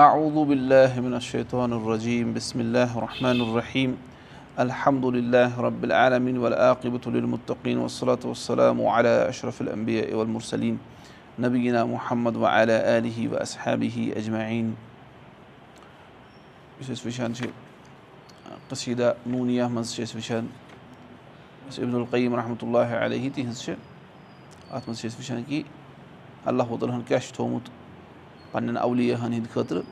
أعوذ بالله من الشيطان الرجيم. بسم الله الرحمن الرحيم. الحمد لله رب العالمين والعاقبة للمتقين والصلاة والسلام على أشرف الأنبياء والمرسلين نبينا محمد وعلى آله وأصحابه أجمعين. یُس أسۍ وٕچھان چھِ قصیٖدہ نوٗنیا منٛز چھِ أسۍ وٕچھان یُس عبدالقیٖم رحمتہ اللہ علیہ تِہِنٛز چھِ اَتھ منٛز چھِ پنٕنٮ۪ن اولِیاہَن ہِنٛدِ خٲطرٕ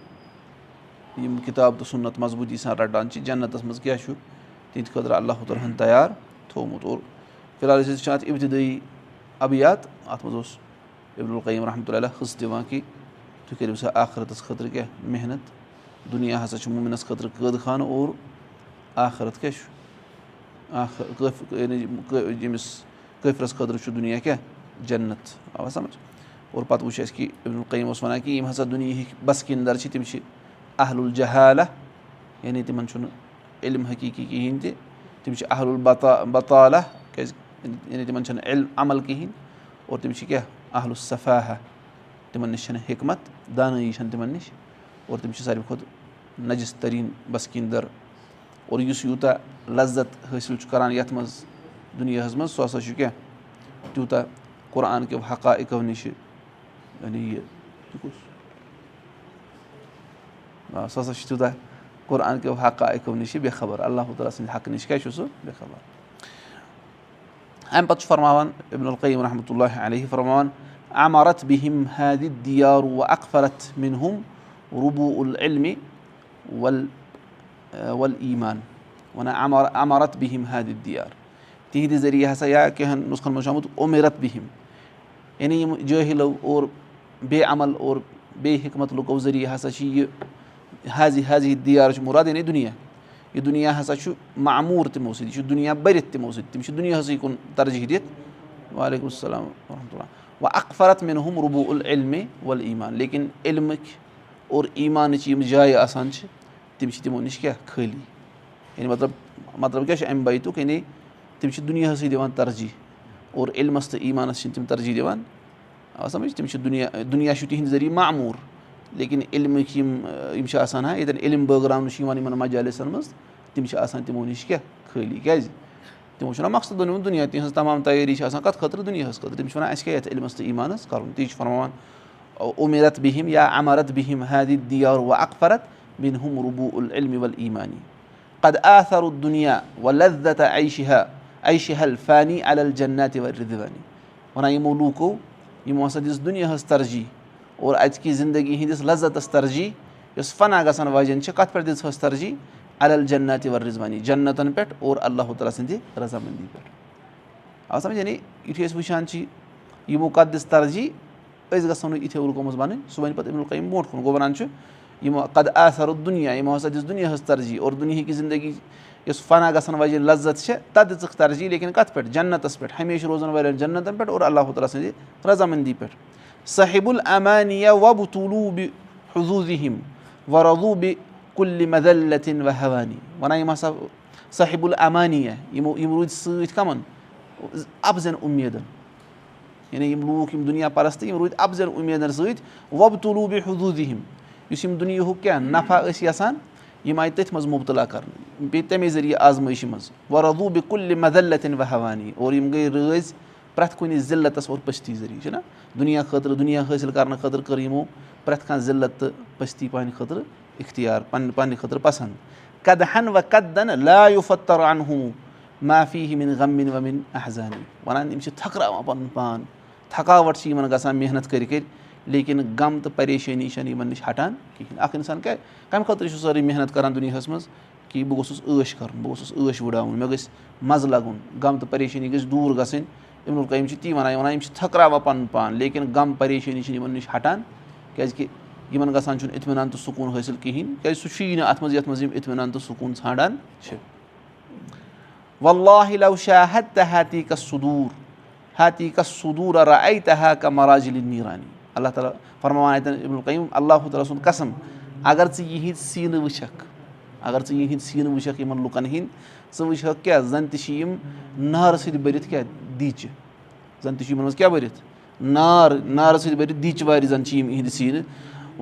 یِم کِتاب تہٕ سُنت مضبوٗطی سان رَٹان چھِ جنتَس منٛز کیاہ چھُ؟ تِہنٛدِ خٲطرٕ اللہ تعالیٰ ہَن تیار تھوٚومُت اور فِلحال أسۍ وٕچھان اَتھ اِبتِدٲیی ابیات اَتھ منٛز اوس عبدالقیٖم رحمتہ اللہ حصہٕ دِوان کہِ تُہۍ کٔرِو سا آخرَتَس خٲطرٕ کیاہ محنت دُنیا ہسا چھُ موٗمِنَس خٲطرٕ قٲدٕ خانہٕ اور آخرت کیاہ چھُ؟ آخر ییٚمِس کٲفرَس خٲطرٕ چھُ دُنیا کیاہ؟ جنت آوا سَمجھ اور پَتہٕ وٕچھ اَسہِ کہِ عبدالقیٖم اوس وَنان کہِ یِم ہسا دُنہِکۍ بَسکِندَر چھِ تِم چھِ اہل الجہالہ یعنی تِمن چھُنہٕ علم حقیٖقی کِہینۍ تہِ تِم چھِ اہل البتا بطالہ کیازِ یعنی تِمن چھنہٕ علم عمل کِہینۍ اور تِم چھِ کیاہ اہل الصفاحہ تِمن نِش چھنہٕ حِکمت دانٲیی چھنہٕ تِمن نِش اور تِم چھِ ساروی کھۄتہٕ نجِس تریٖن بَسکِندَر اور یُس یوٗتاہ لَذت حٲصِل چھُ کَران یَتھ منٛز دُنیاہَس منٛز سُہ ہَسا چھُ کیٛاہ تیوٗتاہ قۄرآن کیو حقائقو نِش یعنی یہِ سُہ ہَسا چھُ تیوٗتاہ قۄرآن کیو حقائقو نِش بے خبر اللہ تعالیٰ سٕنٛدِ حقہٕ نِش کیٛاہ چھُ سُہ بے خبر اَمہِ پَتہٕ چھُ فرماوان عبدالقیٖم رحمتہ اللہ علیہ فرماوان عمارت بِہِم حادِ دیارو و اقفرت مِنہُم رُبوٗ العلمِ وَل وَل ایٖمان وَنان عمار عمارت بِہِم حادِ دیار تِہنٛدِ ذٔریعہٕ ہسا یا کینٛہہ ہن نُسخن منٛز چھُ آمُت اُمیرت بِہِم یعنی یِم جٲہِلو اور بے عمل اور بیٚیہِ حِکمت لُکو ذٔریعہٕ ہسا چھِ یہِ حاضی حاضی دیار چھُ مُراد یعنی دُنیا یہِ دُنیا ہسا چھُ معموٗر تِمو سۭتۍ یہِ چھُ دُنیا بٔرِتھ تِمو سۭتۍ تِم چھِ دُنیاہسٕے کُن ترجیح دِتھ وعلیکُم السلام ورحمتہ اللہ وۄنۍ اکفرت مِن ہُم رُبوٗ العلمِ ایٖمان لیکِن علمٕکۍ اور ایٖمانٕچ یِم جایہِ آسان چھِ تِم چھِ تِمو نِش کیاہ خٲلی یعنی مطلب مطلب کیاہ چھُ اَمہِ بیتُک یعنی تِم چھِ دُنیاہسٕے دِوان ترجیح. اور علمَس تہٕ ایٖمانَس چھِنہٕ تِم ترجیح دِوان سَمٕجھ تِم چھِ دُنیا دُنیا چھُ تِہِنٛدِ ذٔریعہٕ معموٗر. لیکِن علمٕکۍ یِم چھِ آسان ہا ییٚتٮ۪ن علم بٲگراونہٕ چھِ یِوان یِمن مجالِسن منٛز تِم چھِ آسان تِمو نِش کیاہ خٲلی کیازِ تِمو چھُنہ مقصد اوٚنمُت دُنیا تِہنٛز تمام تیٲری چھِ آسان کَتھ خٲطرٕ دُنیاہَس خٲطرٕ تِم چھِ وَنان اَسہِ کیاہ یَتھ علمَس تہٕ ایٖمانَس کَرُن تی چھُ فرماوان اُمیرت بِہِم یا اَمرت بِہِم حادِ دیار و اکفرت بِن ہُم رُبوٗ العلمِ ول ایٖمانی قد آثر دُنیا و لذت عیشِہا عیشِہل فانی ال جنتِ و رِدوانی وَنان یِمو لوٗکو یِمو ہسا دِژ دُنیاہَس ترجیح اور اَزکہِ زندگی ہِنٛدِس لذتَس ترجیح یۄس فنا گژھن واجٮ۪ن چھِ کَتھ پٮ۪ٹھ دِژہس ترجیح؟ ال جنتِ ور رِضوانی جنتن پٮ۪ٹھ اور اللہ تعالیٰ سٕنٛدِ رضامٔندی پٮ۪ٹھ۔ یعنی یُتھُے أسۍ وٕچھان چھِ یِمو کَتھ دِژ ترجیح أسۍ گژھو نہٕ یِتھیو لُکو منٛز بَنٕنۍ۔ سُہ وَنہِ پَتہٕ اَمیُک یِم برونٛٹھ کُن گوٚو وَنان چھُ یِمو قد آثر دُنیا یِمو ہسا دِژ دُنیاہَس ترجیح اور دُنہِکہِ زندگی یۄس فنا گژھن واجیٚنۍ لذت چھےٚ تَتھ دِژٕکھ ترجیح لیکِن کَتھ پٮ۪ٹھ جنتَس پٮ۪ٹھ ہمیشہِ روزان واریاہَن جنتَن پٮ۪ٹھ اور اللہ تعالیٰ سٕنٛدِ رضامٔندی پٮ۪ٹھ صحب العمانیا وب طوٗلوٗبہِ حضوٗزِم وَرضوٗبہِ کُلہِ و حوانی وَنان یِم ہسا صحب العمانیا یِمو یِم روٗدۍ سۭتۍ کَمَن اَفضن اُمیدَن یعنی یِم لوٗکھ یِم دُنیا پَرست یِم روٗدۍ اَفضل اُمیدَن سۭتۍ وۄب طوٗلوٗبہِ حضوٗزِم یُس یِم دُنیِہُک کیاہ نفع ٲسۍ یَژھان یِم آیہِ تٔتھۍ منٛز مُبتلا کَرنہٕ بیٚیہِ تَمے ذٔریعہٕ آزمٲیشہِ منٛز وَرضوٗبہِ کُلہِ مدلتِن و حوانی اور یِم گٔے رٲضۍ پرٛٮ۪تھ کُنہِ ذِلتَس اور پٔستی ذٔریعہٕ چھُنہ دُنیا خٲطرٕ دُنیا حٲصِل کَرنہٕ خٲطرٕ کٔر یِمو پرٛٮ۪تھ کانٛہہ ذِلت تہٕ پٔستی پنٛنہِ خٲطرٕ اِختیار پنٛنہِ پنٛنہِ خٲطرٕ پَسنٛد قدہن و قدن لایُفتر اَنہوٗ معافی ہِمِن غمِن وَمِن احزانی وَنان یِم چھِ تھکراوان پَنُن پان تھکاوَٹ چھِ یِمن گژھان محنت کٔرۍ کٔرۍ لیکِن غم تہٕ پریشٲنی چھَنہٕ یِمن نِش ہٹان کِہیٖنۍ۔ اکھ اِنسان کیٛاہ کَمہِ خٲطرٕ چھُ سٲرٕے محنت کران دُنیاہَس منٛز کہِ بہٕ گوٚژھُس عٲش کَرُن بہٕ گوٚژھُس عٲش وُڈاوُن مےٚ گژھِ مَزٕ لَگُن غم تہٕ پریشٲنی گژھِ دوٗر گژھٕنۍ یِم چھِ تی وَنان وَنان یِم چھِ تھٔکراوان پَنُن پان لیکِن غم پریشٲنی چھِنہٕ یِمن نِش ہٹان کیازِ کہِ یِمن گژھان چھُنہٕ اطمِنان تہٕ سکوٗن حٲصِل کِہینۍ کیازِ سُہ چھُیی نہٕ اَتھ منٛز یَتھ منٛز یِم اطمِنان تہٕ سکوٗن ژھانڈان چھِ۔ وَللہ شاہ تحتی کا سُدوٗر حتی کا سُدوٗر تحا کا مراجِل نیٖرانی اللہ تعالیٰ فرماوان اَتٮ۪ن اللہ تعالیٰ سُنٛد قسم اگر ژٕ یِہِنٛدۍ سیٖنہٕ وٕچھکھ اگر ژٕ یِہِنٛدۍ سیٖنہٕ وٕچھکھ یِمن لُکن ہِنٛدۍ ژٕ وٕچھکھ کیٛاہ زَن تہِ چھِ یِم نارٕ سۭتۍ بٔرِتھ کیٛاہ دیٖچہِ زَن تہِ چھِ یِمن منٛز کیٛاہ بٔرِتھ نار نارٕ سۭتۍ بٔرِتھ دیٖچہِ وارِ زَن چھِ یِم یِہِنٛدِ سیٖنہٕ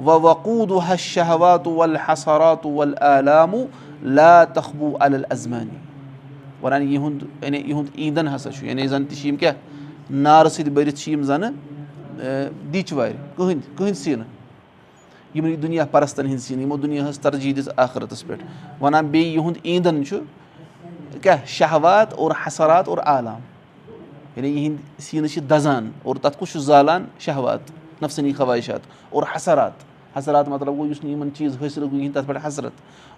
و وقوٗد حش شہوات ول حسرات ول عالامُ لا تخبوٗ الزمانی وَنان یِہُنٛد یعنی یِہُنٛد ایٖندَن ہسا چھُ یعنی زَن تہِ چھِ یِم کیاہ نارٕ سۭتۍ بٔرِتھ چھِ یِم زَنہٕ دِچ وارِ کٕہٕنۍ کٕہٕنۍ سیٖنہٕ یِمنٕے دُنیا پرستن ہِنٛدۍ سیٖنہٕ یِمو دُنیاہس ترجی دِژ آخرتس پٮ۪ٹھ وَنان بیٚیہِ یِہُنٛد ایٖندَن چھُ کیاہ شہوات اور حسرات اور عالام یعنی یِہِنٛدۍ سیٖنہٕ چھِ دَزان اور تَتھ کُس چھُ زالان شہوات نفسنی خَوٲہِشات اور حسرات حسرات مطلب گوٚو یُس نہٕ یِمن چیٖز حٲصِل گوٚو کِہینۍ تَتھ پٮ۪ٹھ حسرت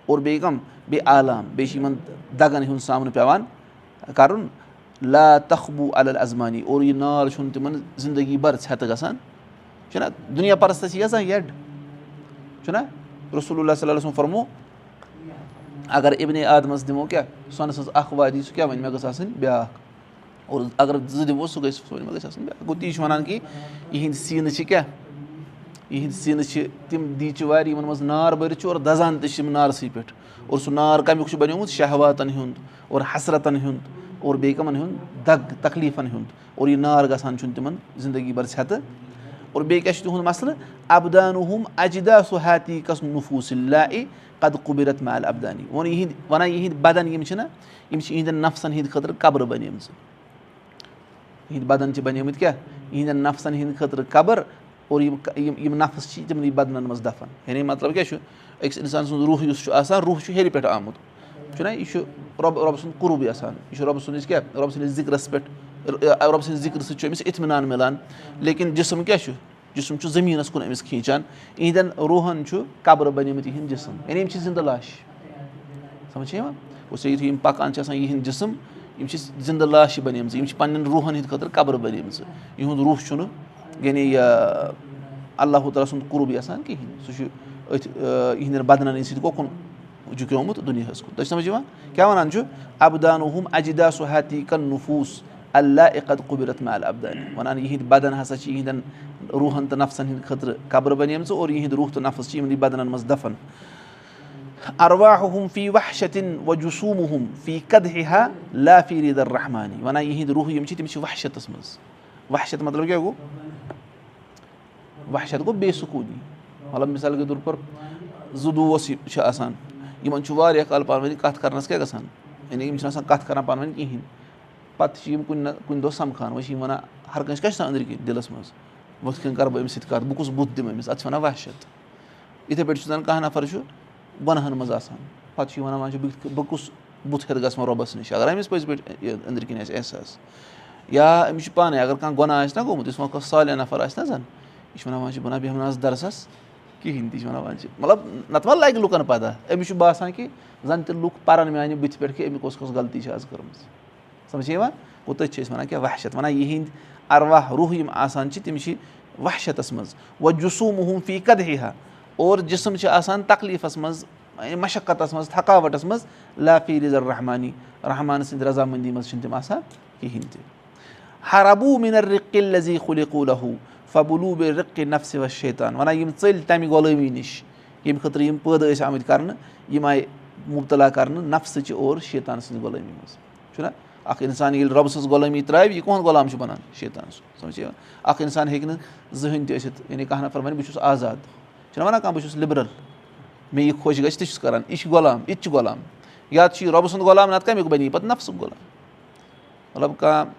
اور بیٚیہِ کَم بیٚیہِ عالام بیٚیہِ چھِ یِمن دگن ہُنٛد سامنہٕ پیٚوان کَرُن لا تخبوٗ الزمانی اور یہِ نار چھُنہٕ تِمن زندگی بر ژھٮ۪تہٕ گژھان چھُنہ دُنیا پرستس چھِ یژھان یڈ چھُنہ رسول اللہ صلی اللہ سُنٛد فرمو اگر اِبنے عادمس دِمو کیٛاہ سۄنہٕ سٕنٛز اکھ وادی سُہ کیٛاہ وَنہِ مےٚ گٔژھ آسٕنۍ بیٛاکھ اور اگر زٕ دِمو سُہ گژھِ مےٚ گژھِ آسٕنۍ گوٚو تی چھُ وَنان کہِ یِہِنٛدۍ سیٖنہٕ چھِ کیٛاہ یِہِنٛدۍ سیٖنہٕ چھِ تِم دیٖچہِ وارِ یِمن منٛز نار بٔرِتھ چھُ اور دَزان تہِ چھِ یِم نارسٕے پٮ۪ٹھ اور سُہ نار کَمیُک چھُ بَنیومُت شہواتَن ہُنٛد اور حسرتَن ہُنٛد اور بیٚیہِ کَمَن ہُنٛد دَگ تکلیٖفَن ہُنٛد اور یہِ نار گژھان چھُنہٕ تِمن زندگی بر ژھٮ۪تہٕ اور بیٚیہِ کیاہ چھُ تِہُنٛد مَسلہٕ؟ اَبدانُہُم اجدا سُہ حتیٖقس نفوٗصلہ اے قد قُبرت مال ابدانی ووٚن یِہِنٛدۍ وَنان یِہِنٛدۍ بدن یِم چھِنہ یِم چھِ یِہِنٛدٮ۪ن نفسن ہِنٛدِ خٲطرٕ قبرٕ بَنیمژٕ۔ یِہِنٛدۍ بدن چھِ بَنیمٕتۍ کیٛاہ؟ یِہِنٛدٮ۪ن نفسن ہِنٛدِ خٲطرٕ قبر اور یِم یِم نفس چھِ تِمنٕے بدنن منٛز دَفن۔ یعنی مطلب کیاہ چھُ؟ أکِس اِنسان سُنٛد روح یُس چھُ آسان روح چھُ ہیٚرِ پٮ۪ٹھ آمُت چھُنہ یہِ چھُ رۄب رۄبہٕ سُنٛد قُرُبٕے آسان یہِ چھُ رۄبہٕ سٕنٛدِس کیاہ رۄبہٕ سٕنٛدِس ذِکرَس پٮ۪ٹھ رۄبہٕ سٕنٛدِ ذِکرٕ سۭتۍ چھُ أمِس اِطمِنان مِلان لیکِن جِسم کیاہ چھُ جِسم چھُ زٔمیٖنَس کُن أمِس کھیٖنچان یِہنٛدٮ۪ن روحن چھُ قبرٕ بَنیمٕتۍ یِہِنٛدۍ جِسم یعنی یِم چھِ زِندٕ لاش سَمجھ چھِ یِوان سا یِتھُے یِم پَکان چھِ آسان یِہِنٛدۍ جِسم یِم چھِ زِندٕ لاشہِ بَنیمژٕ یِم چھِ پَنٕنٮ۪ن روحن ہِنٛدِ خٲطرٕ قبرٕ بَنیمژٕ یِہُنٛد روح چھُنہٕ یعنی اللہ تعالیٰ سُنٛد قُرُبٕے آسان کِہینۍ سُہ چھُ أتھۍ یِہِنٛدٮ۪ن بدنن ہٕنٛدۍ سۭتۍ کوکُن جُکیومُت دُنیاہَس کُن چھِ سَمجھ یِوان کیاہ وَنان چھُ حتیٖقن نفوٗس. اللہ وَنان یِہِنٛدۍ بدن ہسا چھِ یِہِنٛدٮ۪ن روٗحن تہٕ نفسن ہٕنٛدِ خٲطرٕ قبرٕ بَنیمژٕ اور یِہِنٛدۍ روح تہٕ نفس چھِ یِمنٕے بدنن منٛز دَفن. ارواہُم فی وحشتِن وجوٗسوٗم فی قدہا لافی ریٖد الرحمانی وَنان یِہِنٛدۍ روح یِم چھِ تِم چھِ وحشتَس منٛز وحشت مطلب کیاہ گوٚو وحشت گوٚو بے سکوٗنی. مطلب مِثال کے طور پر زٕ دوس چھِ آسان یِمن چھُ واریاہ کال پانہٕ ؤنۍ کَتھ کَرنَس کیاہ گژھان؟ یعنی یِم چھِنہٕ آسان کَتھ کَران پانہٕ ؤنۍ کِہیٖنۍ۔ پَتہٕ چھِ یِم کُنہِ نہ کُنہِ دۄہ سَمکھان وۄنۍ چھِ یِم وَنان ہر کٲنٛسہِ کیاہ چھُ آسان أنٛدرۍ کِنۍ دِلَس منٛز؟ وٕتھۍ کٔنۍ کَرٕ بہٕ أمِس سۭتۍ کَتھ بہٕ کُس بُتھ دِمہٕ أمِس؟ اَتھ چھِ وَنان وحشت۔ یِتھَے پٲٹھۍ چھُ زَن کانٛہہ نَفر چھُ گۄنہَن منٛز آسان۔ پَتہٕ چھُ یہِ وَنان وۄنۍ چھُ بہٕ کُس بُتھ ہٮ۪تھ گژھٕ وۄنۍ رۄبَس نِش؟ اگر أمِس پٔزۍ پٲٹھۍ یہِ أنٛدرۍ کِنۍ آسہِ احساس۔ یا أمِس چھُ پانَے اگر کانٛہہ گۄناہ آسہِ نہ گوٚمُت یُس وۄنۍ کانٛہہ سالیا نَفر آسہِ نہ زَن یہِ چھُ وَنان وۄنۍ چھِ بہٕ نہ بیٚہمہٕ نہٕ آز دَرسَس کِہیٖنۍ تہِ چھِ وَنان وۄنۍ چھِ مطلب نَتہٕ وۄنۍ لَگہِ لُکَن پَتہ أمِس چھُ باسان کہِ زَن تہِ لُکھ پَرَن میٛانہِ بٕتھِ پٮ۪ٹھ کہِ أمۍ کۄس کۄس غلطی چھِ آز کٔرمٕژ سَمجھ چھِ یِوان گوٚو تٔتھۍ چھِ أسۍ وَنان کیٛاہ وحشت وَنان یِہِنٛدۍ اَرواہ روح یِم آسان چھِ تِم چھِ وحشتَس منٛز وۄنۍ جُسوٗم فی قدہے ہا اور جِسم چھِ آسان تکلیٖفَس منٛز مَشقتَس منٛز تھکاوَٹَس منٛز لافی رِضر رحمانی رحمان سٕنٛدِ رضامٔندی منٛز چھِنہٕ تِم آسان کِہیٖنۍ تہِ ہربوٗ مِنر لزی خُلِقوٗلہوٗ فبلوٗب رِقِ نفسہِ وس شیطان وَنان یِم ژٔلۍ تَمہِ غلٲمی نِش. ییٚمہِ خٲطرٕ یِم پٲدٕ ٲسۍ آمٕتۍ کَرنہٕ یِم آیہِ مُبتلا کَرنہٕ نفسٕچہِ اور شیطان سٕنٛزِ غلٲمی منٛز. چھُنہ اَکھ اِنسان ییٚلہِ رۄبہٕ سٕنٛز غلٲمی ترٛاوِ یہِ کُہُنٛد غلام چھُ بَنان؟ شیطان سُنٛد. سَمجھ یِوان اَکھ اِنسان ہیٚکہِ نہٕ زٕہٕنۍ تہِ ٲسِتھ. یعنی کانٛہہ نَفر وَنہِ بہٕ چھُس آزاد. چھُنہ وَنان کانٛہہ؟ بہٕ چھُس لِبرَل. مےٚ یہِ خۄش گژھِ تہِ چھُس کَران. یہِ چھُ غلام یہِ تہِ چھُ غلام. یا تہِ چھُ یہِ رۄبہٕ سُنٛد غلام نَتہٕ کَمیُک بَنہِ یہِ پَتہٕ نفسُک غلام. مطلب کانٛہہ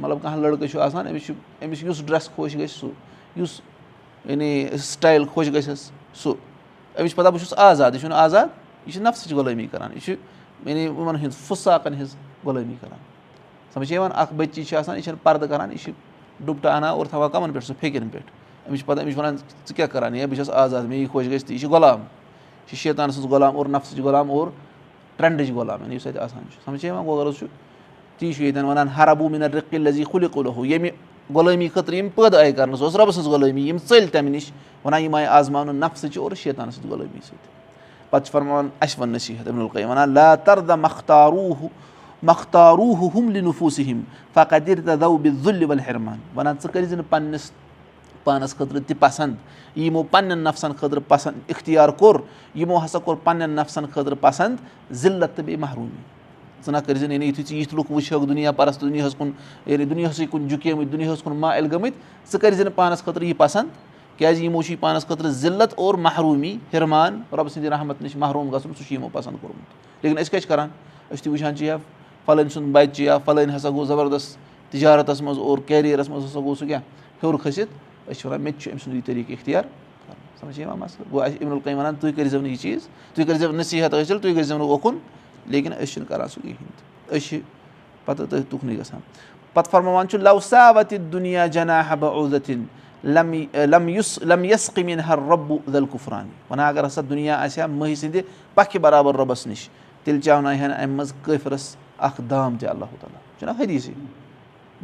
مطلب کانٛہہ لٔڑکہٕ چھُ آسان أمِس چھُ أمِس یُس ڈرٛٮ۪س خۄش گژھِ سُہ یُس یعنی سٕٹایِل خۄش گژھٮ۪س سُہ أمِس چھُ پَتہ بہٕ چھُس آزاد یہِ چھُنہٕ آزاد یہِ چھِ نفسٕچ غلٲمی کَران یہِ چھُ یعنی یِمَن ہٕنٛز فُساکَن ہِنٛز غلٲمی کَران۔ سَمجھ چھِ یِوان؟ اَکھ بٔچی چھِ آسان یہِ چھَنہٕ پَردٕ کَران یہِ چھِ ڈُپٹہٕ اَنان اور تھاوان کَمَن پٮ۪ٹھ سُہ پھیٚکٮ۪ن پٮ۪ٹھ۔ أمِس چھِ پَتہ أمِس چھِ وَنان ژٕ کیٛاہ کَران؟ ہے بہٕ چھَس آزاد مےٚ یہِ خۄش گژھِ تہٕ یہِ چھِ غلام یہِ چھِ شیطان سٕنٛز غلام اور نفسٕچ غلام اور ٹرٛٮ۪نٛڈٕچ غلام یعنی یُس اَتہِ آسان چھُ۔ سَمجھ چھِ یِوان؟ گوٚو غرض چھُ تی چھُ ییٚتٮ۪ن وَنان ہربوٗ مِنر رِقِل لزی کُلہِ کُلہُ ییٚمہِ غلٲمی خٲطرٕ یِم پٲدٕ آیہِ کَرنہٕ سۄ ٲس رۄبہٕ سٕنٛز غلٲمی یِم ژٔلۍ تَمہِ نِش وَنان یِم آیہِ آزماونہٕ نفسٕچ اور شیطان سٕنٛز غلٲمی سۭتۍ پَتہٕ چھِ فرماوان اَسہِ وَن نصیٖحت وَنان لا تردا مختاروٗ مختاروٗ ہُم لِنفوٗسہِ ہِم فقدِر تدو بِ ذُلہِ وَل ہِرمان وَنان ژٕ کٔرۍ زِ نہٕ پنٛنِس پانَس خٲطرٕ تہِ پَسنٛد یِمو پنٛنٮ۪ن نفسَن خٲطرٕ پَسنٛد اِختیار کوٚر یِمو ہسا کوٚر پنٛنٮ۪ن نفسَن خٲطرٕ پَسنٛد ذِلت تہٕ بیٚیہِ محروٗمی ژٕ نہ کٔرۍ زِ یعنی یُتھُے ژٕ یِتھۍ لُکھ وٕچھکھ دُنیا پَرست دُنیاہَس کُن یعنی دُنیاہسٕے کُن جُکیمٕتۍ دُنیاہَس کُن ما علگٲمٕتۍ ژٕ کٔرۍ زِ نہٕ پانَس خٲطرٕ یہِ پَسنٛد۔ کیازِ یِمو چھُ یہِ پانَس خٲطرٕ ضِلت اور محروٗمی ہِرمان رۄبہٕ سٕنٛدِ رحمت نِش محروٗم گژھُن سُہ چھُ یِمو پَسنٛد کوٚرمُت لیکِن أسۍ کیاہ چھِ کَران أسۍ تہِ وٕچھان چھِ یا فَلٲنۍ سُنٛد بَچہِ یا فَلٲنۍ ہسا گوٚو زَبردست تِجارتَس منٛز اور کیریَرَس منٛز ہسا گوٚو سُہ کیاہ ہیوٚر کھٔسِتھ أسۍ چھِ وَنان مےٚ تہِ چھُ أمۍ سُنٛد یہِ طریٖقہٕ اِختِیار۔ سَمجھ یِوان مَسلہٕ گوٚو اَسہِ اِمن کٔنۍ وَنان تُہۍ کٔرۍ زیو نہٕ یہِ چیٖز تُہۍ کٔرۍ زیو نصیٖحت ٲسِو تُہۍ گٔژھۍ زیو نہٕ اوکُن لیکِن أسۍ چھِنہٕ کَران سُہ کِہیٖنۍ تہِ۔ أسۍ چھِ پَتہٕ تٔتھۍ تُکنُے گژھان۔ پَتہٕ فرماوان چھُ لَوساوَتِ دُنیا جنا یُس لم یس قمیٖن ہر رۄبُ دلقُفران وَنان اگر ہسا دُنیا آسہِ ہا مٔہۍ سٕنٛدِ پَکھِ برابر رۄبَس نِش تیٚلہِ چاونایہِ ہن اَمہِ منٛز کٲفرَس اکھ دام تہِ اللہ تعالیٰ۔ چھُنہ حدیٖثٕے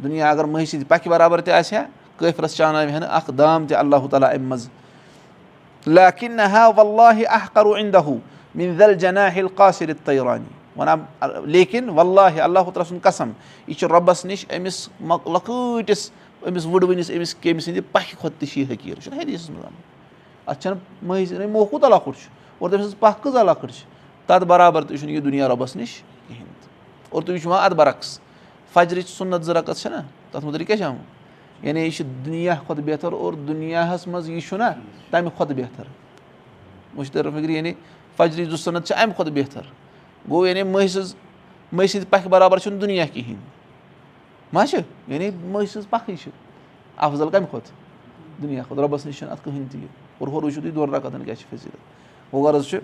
دُنیا اگر مٔہۍ سٕنٛدِ پَکھِ برابر تہِ آسہِ ہا کٲفرَس چاوناوِ ہن اکھ دام تہِ اللہ تعالیٰ اَمہِ منٛز۔ لاکِن ہا وَللہ اح کرو اِندہ مِن دل جنا ہِل قاصِر تیرانی وَنان لیکِن وَللہ اللہ تعالیٰ سُنٛد قسم یہِ چھُ رۄبَس نِش أمِس لۄکۭٹِس أمِس وُڈوٕنِس أمِس کیٚمہِ سٕنٛدِ پَکھِ کھۄتہٕ تہِ چھِ یہِ حقیٖر چھُنہ حدیٖثَس منٛز اَتھ چھَنہٕ مٔہۍ موہ کوٗتاہ لۄکُٹ چھُ اور تٔمۍ سٕنٛز پَکھ کۭژاہ لۄکٕٹ چھِ تَتھ برابر تہِ چھُنہٕ یہِ دُنیا رۄبَس نِش کِہیٖنۍ اور تُہۍ وٕچھِو اَتھ بَرعکس فجرٕچ سُنت زٕ رَقس چھےٚ نہ کیاہ چھُ اَمہِ کھۄتہٕ بہتر گوٚو یعنی مٔہۍ سٕنٛز مٔہۍ سٕنٛدِ پَکھِ برابر چھُنہٕ دُنیا کِہیٖنۍ ما چھِ یعنی مٔہۍ سٕنٛز پَکھٕے چھِ اَفضل کَمہِ کھۄتہٕ دُنیا کھۄتہٕ رۄبَس نِش چھُنہٕ اَتھ کٕہٕنۍ تہِ یہِ اور ہورٕ وٕچھِو تُہۍ دۄن رَقَن کیاہ چھِ فٔضیٖلت. گوٚو غرض چھُ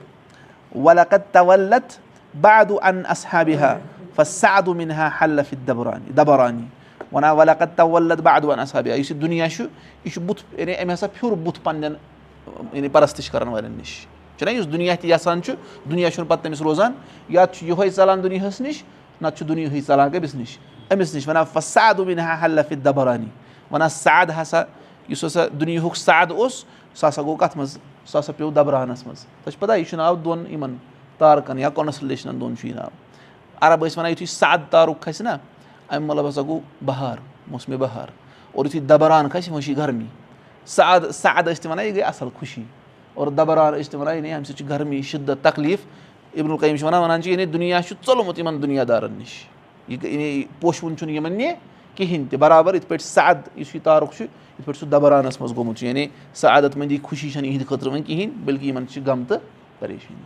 وَلقت تولت بادُ اَن اصحابِ ہا فسادُ مِنہا حلف دبرانی. دبرانی وَنان وَلقت تولت بادُ اَن اصحابِ یُس یہِ دُنیا چھُ یہِ چھُ بُتھ یعنی أمۍ ہسا پھیوٗر بُتھ پَنٕنٮ۪ن یعنی پرستِش کَرَن والٮ۪ن نِش یُس دُنیا تہِ یَژھان چھُ دُنیا چھُنہٕ پَتہٕ تٔمِس روزان یا چھُ یِہوے ژَلان دُنیاہَس نِش نَتہٕ چھُ دُنیاہٕے ژَلان کٔمِس نِش أمِس نِش وَنان فسادُ مِنہا حلف دبرانی وَنان ساد ہسا یُس ہسا دُنیاہُک ساد اوس سُہ ہسا گوٚو کَتھ منٛز سُہ ہسا پیوٚو دبراہنَس منٛز تۄہہِ چھُ پَتہ یہِ چھُ ناو دۄن یِمن تارکَن یا کونسلیشنَن دۄن چھُ یہِ ناو عرب ٲسۍ وَنان یِتھُے ساد تارُک کھسہِ نہ اَمہِ مطلب ہسا گوٚو بہار موسمہِ بہار اور یِتھُے دبران کھسہِ وۄنۍ چھِ گرمی ساد ساد ٲسۍ تِم وَنان یہِ گٔے اَصٕل خوشی اور دبران ٲسۍ تِم وَنان یعنی اَمہِ سۭتۍ چھِ گرمی شِدت تکلیٖف۔ اِبن کٔیِم چھِ وَنان وَنان چھِ یعنی دُنیا چھُ ژوٚلمُت یِمن دُنیا دارَن نِش۔ یہِ یعنی پوشوُن چھُنہٕ یِمن نہِ کِہینۍ تہِ برابر یِتھ پٲٹھۍ ساد یُس یہِ تارُک چھُ یِتھ پٲٹھۍ سُہ دبرانَس منٛز گوٚمُت چھُ۔ یعنی سعادت منٛدی خوشی چھَنہٕ یِہِنٛدِ خٲطرٕ وۄنۍ کِہینۍ بٔلکہِ یِمن چھِ غم تہٕ پریشٲنی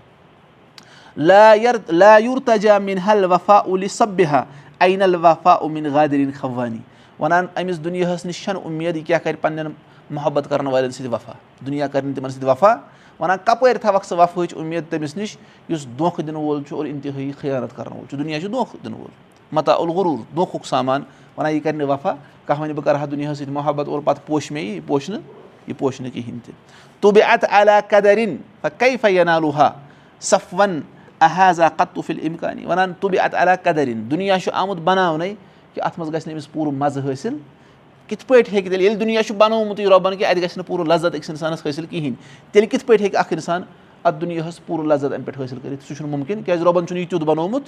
لایوٗر تجا مِن وفا اُلی سبِہا عین الوفا اُمِن غادریٖن خوانی وَنان أمِس دُنیاہَس نِش چھَنہٕ اُمید یہِ کیاہ کَرِ پَنٕنٮ۪ن محبت کَرن والٮ۪ن سۭتۍ وفا۔ دُنیا کَرِ نہٕ تِمن سۭتۍ وفا۔ وَنان کَپٲرۍ تھاوَکھ ژٕ وفاہٕچ اُمید تٔمِس نِش یُس دۄنکھٕ دِنہٕ وول چھُ اور اِنتِہٲیی خیانت کَرن وول چھُ۔ دُنیا چھُ دۄنکھٕ دِنہٕ وول۔ متا الغروٗر دۄنکھُک سامان۔ وَنان یہِ کَرِ نہٕ وفا۔ کانٛہہ وَنہِ بہٕ کَرٕ ہا دُنیاہَس سۭتۍ محبت اور پَتہٕ پوشہِ مےٚ یہِ پوشہِ نہٕ یہِ پوشہِ نہٕ کِہیٖنۍ تہِ۔ تو بے اَتہٕ علا قدریٖن کَے فینالوٗہا سفوَن احاظا قطُفِل اِمکانی وَنان تو بے اَتہٕ علا قدریٖن دُنیا چھُ آمُت بَناونَے کہِ اَتھ منٛز گژھِ نہٕ أمِس پوٗرٕ مَزٕ حٲصِل۔ کِتھ پٲٹھۍ ہیٚکہِ تیٚلہِ ییٚلہِ دُنیا چھُ بَنومُتُے رۄبَن کہِ اَتہِ گژھِ نہٕ پوٗرٕ لَزت أکِس اِنسانَس حٲصِل کِہیٖنۍ۔ تیٚلہِ کِتھ پٲٹھۍ ہیٚکہِ اکھ اِنسان اَتھ دُنیاہَس پوٗرٕ لَزت اَمہِ پٮ۪ٹھ حٲصِل کٔرِتھ؟ سُہ چھُنہٕ مُمکِن کیازِ رۄبَن چھُنہٕ یہِ تیُتھ بَنومُت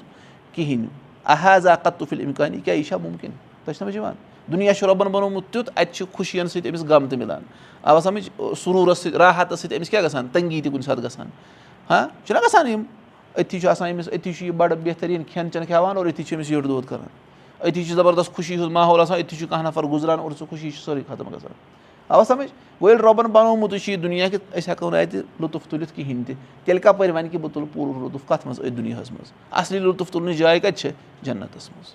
کِہیٖنۍ۔ احاظا قطُفِل اِمکانی کیاہ یہِ چھا مُمکِن؟ تۄہہِ چھِ سَمجھ یِوان دُنیا چھُ رۄبَن بَنومُت تیُتھ اَتہِ چھُ خوشِیَن سۭتۍ أمِس غم تہِ مِلان۔ اَوا سَمٕجھ سروٗرَس سۭتۍ راحتَس سۭتۍ أمِس کیاہ گژھان؟ تنٛگی تہِ کُنہِ ساتہٕ گژھان۔ ہاں چھُنہ گژھان یِم؟ أتھی چھُ آسان أمِس أتھی چھُ یہِ بَڑٕ بہتریٖن کھٮ۪ن چٮ۪ن کھٮ۪وان اور أتھی چھُ أمِس یٔڑ دود کَران أتھی چھُ زَبردست خوشی ہُنٛد ماحول آسان أتھی چھُ کانٛہہ نَفر گُزران اور سُہ خوشی چھِ سٲرٕے ختم گژھان اَوا سَمٕجھ وۄنۍ ییٚلہِ رۄبَن بَنومُتٕے چھُ یہِ دُنیا کہِ أسۍ ہٮ۪کو نہٕ اَتہِ لُطُف تُلِتھ کِہیٖنۍ تہِ تیٚلہِ کَپٲرۍ وَنہِ کہِ بہٕ تُلہٕ پوٗرٕ لُطُف کَتھ منٛز أتھۍ دُنیاہَس منٛز اَصلی لُطُف تُلنٕچ جاے کَتہِ چھِ جنتَس منٛز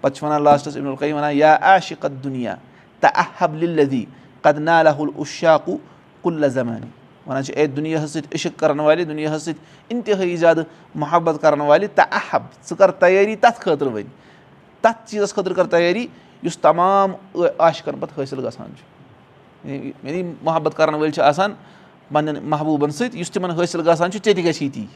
پَتہٕ چھِ وَنان لاسٹَس وَنان یا عاشقت دُنیا تہٕ احب لدی قد نالہُل اُشاقُ کُلہ زمانی. وَنان چھِ اے دُنیاہَس سۭتۍ عشق کَرَن والہِ دُنیاہَس سۭتۍ اِنتِہٲیی زیادٕ محبت کَرَن والہِ تہٕ احب ژٕ کَر تیٲری تَتھ خٲطرٕ وۄنۍ تَتھ چیٖزَس خٲطرٕ کَر تیٲری یُس تمام عاشقَن پَتہٕ حٲصِل گژھان چھُ۔ یعنی محبت کَرَن وٲلۍ چھِ آسان پنٛنٮ۪ن محبوٗبَن سۭتۍ یُس تِمَن حٲصِل گژھان چھُ ژےٚ تہِ گژھی تی۔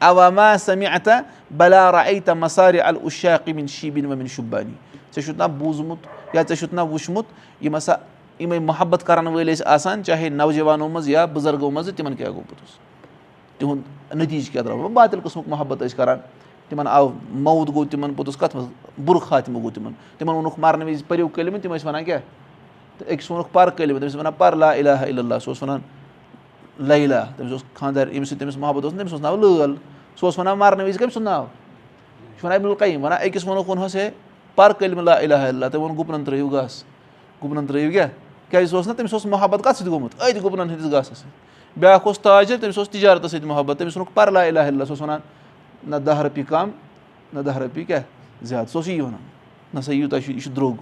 اوا ما سَمہِ اَتا بَلارا ایتا مَسارِ الشاقِمیٖن شیٖبِن وَمِن شُبانی ژےٚ چھُتھ نہ بوٗزمُت یا ژےٚ چھُتھ نہ وٕچھمُت یِم ہسا یِمے محبت کَرَن وٲلۍ ٲسۍ آسان چاہے نوجوانو منٛز یا بُزرگو منٛزٕ تِمَن کیاہ گوٚو پوٚتُس تِہُنٛد نٔتیٖجہٕ کیاہ درٛاو؟ بادِل قٕسمُک محبت ٲسۍ کَران تِمَن آو موت گوٚو تِمَن پوٚتُس کَتھ منٛز؟ بُرٕ خاتمہٕ گوٚو تِمَن۔ تِمَن ووٚنُکھ مَرنہٕ وِزِ پٔرِو کٔلمہٕ تِم ٲسۍ وَنان کیاہ؟ تہٕ أکِس ووٚنُکھ پَر کٔلمہٕ تٔمِس وَنان پَر لا اِلہ اللہ سُہ اوس وَنان لیلا تٔمِس اوس خاندار ییٚمِس سۭتۍ تٔمِس محبت اوس نہٕ تٔمِس اوس ناو لٲل۔ سُہ اوس وَنان مَرنہٕ وِزِ کٔمۍ سُنٛد ناو؟ یہِ چھُ وَنان قیم وَنان أکِس ووٚنُکھ ووٚنہوس ہے پَر کٔلمہٕ لا اِلہ اللہ تٔمۍ ووٚن گُپنَن ترٛٲیِو گاسہٕ۔ گُپنَن ترٛٲیِو کیٛاہ؟ کیازِ سُہ اوس نہ تٔمِس اوس محبت کَتھ سۭتۍ گوٚمُت؟ أتھۍ گُپنَن ہٕنٛدِس گاسَس سۭتۍ۔ بیٛاکھ اوس تاجِر تٔمِس اوس تِجارتَس سۭتۍ محبت۔ تٔمِس ووٚنُکھ پَرلا علا سُہ اوس وَنان نہ دَہ رۄپیہِ کَم نہ دَہ رۄپیہِ کیٛاہ زیادٕ سُہ اوس یی وَنان نہ سا یوٗتاہ چھُ یہِ چھُ درٛوٚگ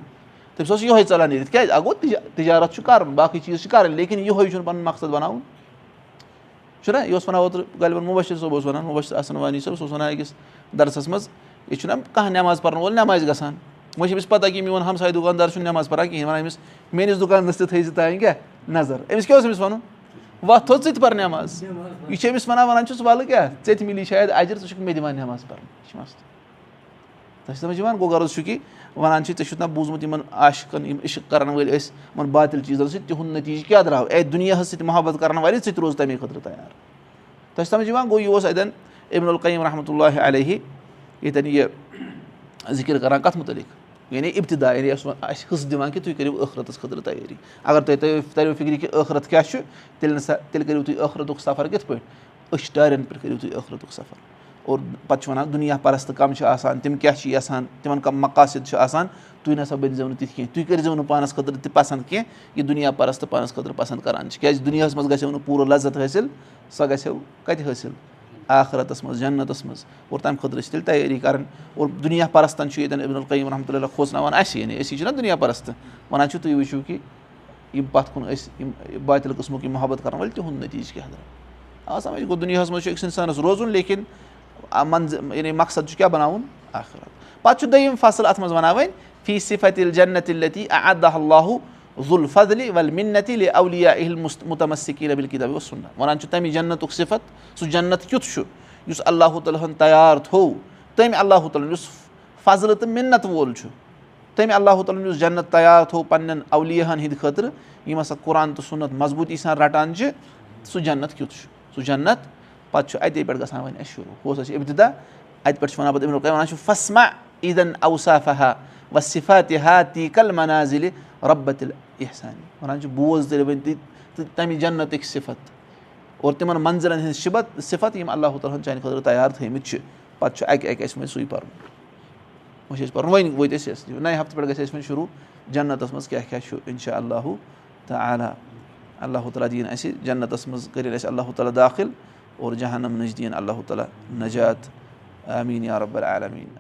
تٔمِس اوس یِہوے ژَلان نیٖرِتھ کیازِ اَکھ گوٚو تِجارت چھُ کَرُن باقٕے چیٖز چھِ کَرٕنۍ لیکِن یِہوے چھُنہٕ پَنُن مقصد بَناوُن چھُنہ یہِ اوس وَنان اوترٕ غالبن مُبشِر صٲب اوس وَنان مُبشِر احسن وانی صٲب سُہ اوس وَنان أکِس دَرسَس منٛز یہِ چھُنہ کانٛہہ نٮ۪ماز پَرن وول نٮ۪مازِ گژھان وۄنۍ چھِ أمِس پَتہ کہِ میون ہمساے دُکاندار چھُنہٕ نٮ۪ماز پَران کِہیٖنۍ وَنان أمِس میٲنِس دُکانَس تہِ تھٲے زِ تانۍ کیٛاہ نظر أمِس کیاہ اوس أمِس وَنُن وَتھ تھوٚد ژٕ تہِ پَر نٮ۪ماز یہِ چھُ أمِس وَنان وَنان چھُس وَلہٕ کیٛاہ ژےٚ تہِ مِلی شاید اَجر ژٕ چھُکھ مےٚ دِوان نٮ۪ماز پَرُن یہِ چھُ مَسلہٕ تۄہہِ چھِ سَمجھ یِوان گوٚو غرض چھُ کہِ وَنان چھِ ژےٚ چھُتھ نہ بوٗزمُت یِمن عاشقن یِم عشق کَرَن وٲلۍ ٲسۍ یِمن باتِل چیٖزَن سۭتۍ تِہُنٛد نٔتیٖجہٕ کیاہ درٛاو اے دُنیاہَس سۭتۍ محبت کَرن والٮ۪ن سۭتۍ روز تَمے خٲطرٕ تَیار تۄہہِ چھِ سَمجھ یِوان گوٚو یہِ اوس اَتٮ۪ن اِبن القیٖم رحمتہ اللہ علیہ ییٚتٮ۪ن یہِ ذِکِر کَران کَتھ مُتعلِق یعنی اِبتِدا یعنی اَسہِ حِصہٕ دِوان کہِ تُہۍ کٔرِو ٲخرَتَس خٲطرٕ تیٲری۔ اگر تۄہہِ تَریو فِکرِ کہِ ٲخرت کیاہ چھُ تیٚلہِ نہ سا تیٚلہِ کٔرِو تُہۍ ٲخرتُک سفر کِتھ پٲٹھۍ؟ أچھ ٹارٮ۪ن پٮ۪ٹھ کٔرِو تُہۍ ٲخرتُک سفر۔ اور پَتہٕ چھِ وَنان دُنیا پَرست کَم چھِ آسان تِم کیاہ چھِ یَژھان تِمن کَم مقاصد چھِ آسان۔ تُہۍ نہ سا بٔنزیو نہٕ تِتھ کینٛہہ۔ تُہۍ کٔرۍ زیو نہٕ پانَس خٲطرٕ تہِ پَسنٛد کینٛہہ یہِ دُنیا پَرست پانَس خٲطرٕ پَسنٛد کَران چھِ۔ کیٛازِ دُنیاہَس منٛز گژھیو نہٕ پوٗرٕ لَذت حٲصِل سۄ گژھِ ہو کَتہِ حٲصِل آخرَتَس منٛز جنتَس منٛز اور تَمہِ خٲطرٕ چھِ تیٚلہِ تیٲری کَرٕنۍ اور دُنیا پَرستَن چھُ ییٚتٮ۪ن عبدالقیٖم قیٖم رحمتہ اللہ کھوژناوان اَسہِ یعنی أسی چھِنہ دُنیا پَرست. وَنان چھِ تُہۍ وٕچھِو کہِ یِم پَتھ کُن ٲسۍ یِم باتِل قٕسمُک یِم محبت کَرَن وٲلۍ تِہُنٛد نٔتیٖجہٕ کیٛاہ آ سَمجھ گوٚو دُنیاہَس منٛز چھُ أکِس اِنسانَس روزُن لیکِن منٛز یعنی مقصد چھُ کیاہ بَناوُن؟ آخرت پَتہٕ چھُ دوٚیِم فصٕل اَتھ منٛز وَناوٕنۍ فی صِفتِل جنتِ لتی ادا اللہُ ذُل فضلہِ وَل مِنتِلہِ اولیا اِہل مُتمسِکی ربِل کِتاب اوس سُنت وَنان چھُ تَمہِ جنتُک صِفت سُہ جنت کیُتھ چھُ یُس اللہُ تعالیٰ ہن تیار تھوٚو تٔمۍ اللہُ تعالیٰ یُس فضلہٕ تہٕ مِنت وول چھُ تٔمۍ اللہُ تعالیٰ یُس جنت تیار تھوٚو پَنٕنٮ۪ن اولِیاہن ہِنٛدِ خٲطرٕ یِم ہسا قۄران تہٕ سُنت مضبوٗطی سان رَٹان چھِ سُہ جنت کیُتھ چھُ سُہ جنت پَتہٕ چھُ اَتے پٮ۪ٹھ گژھان وۄنۍ اَسہِ شروٗع. ہُہ ہسا چھِ اِبتِدا اَتہِ پٮ۪ٹھ چھِ وَنان اَمیُک وَنان چھُ فسما عیٖدن اوصافا وصفا تِہا تی کل منازِلہِ رۄبتِل احسانی وَنان چھِ بوز تیٚلہِ وۄنۍ تہِ تَمہِ جنتٕکۍ صِفت اور تِمن منظرن ہٕنٛز شِبت صِفت یِم اللہُ تعالیٰ ہن چانہِ خٲطرٕ تیار تھٲیمٕتۍ چھِ پَتہٕ چھُ اَکہِ اَکہِ اَسہِ وۄنۍ سُے پَرُن وۄنۍ چھِ اَسہِ پَرُن وۄنۍ وٲتۍ أسۍ نَیہِ ہفتہٕ پٮ۪ٹھ گژھِ اَسہِ وۄنۍ شروٗع جنتَس منٛز کیاہ کیاہ چھُ اِنشاء اللہُ تہٕ عالیٰ اللہُ تعالیٰ دِیِن اَسہِ جنتَس منٛز کٔرِنۍ اَسہِ اللہُ تعالیٰ داخِل اور جہانَم نِش دِیِن اللہُ تعالیٰ نجات آمیٖن یا رۄبر عالمیٖن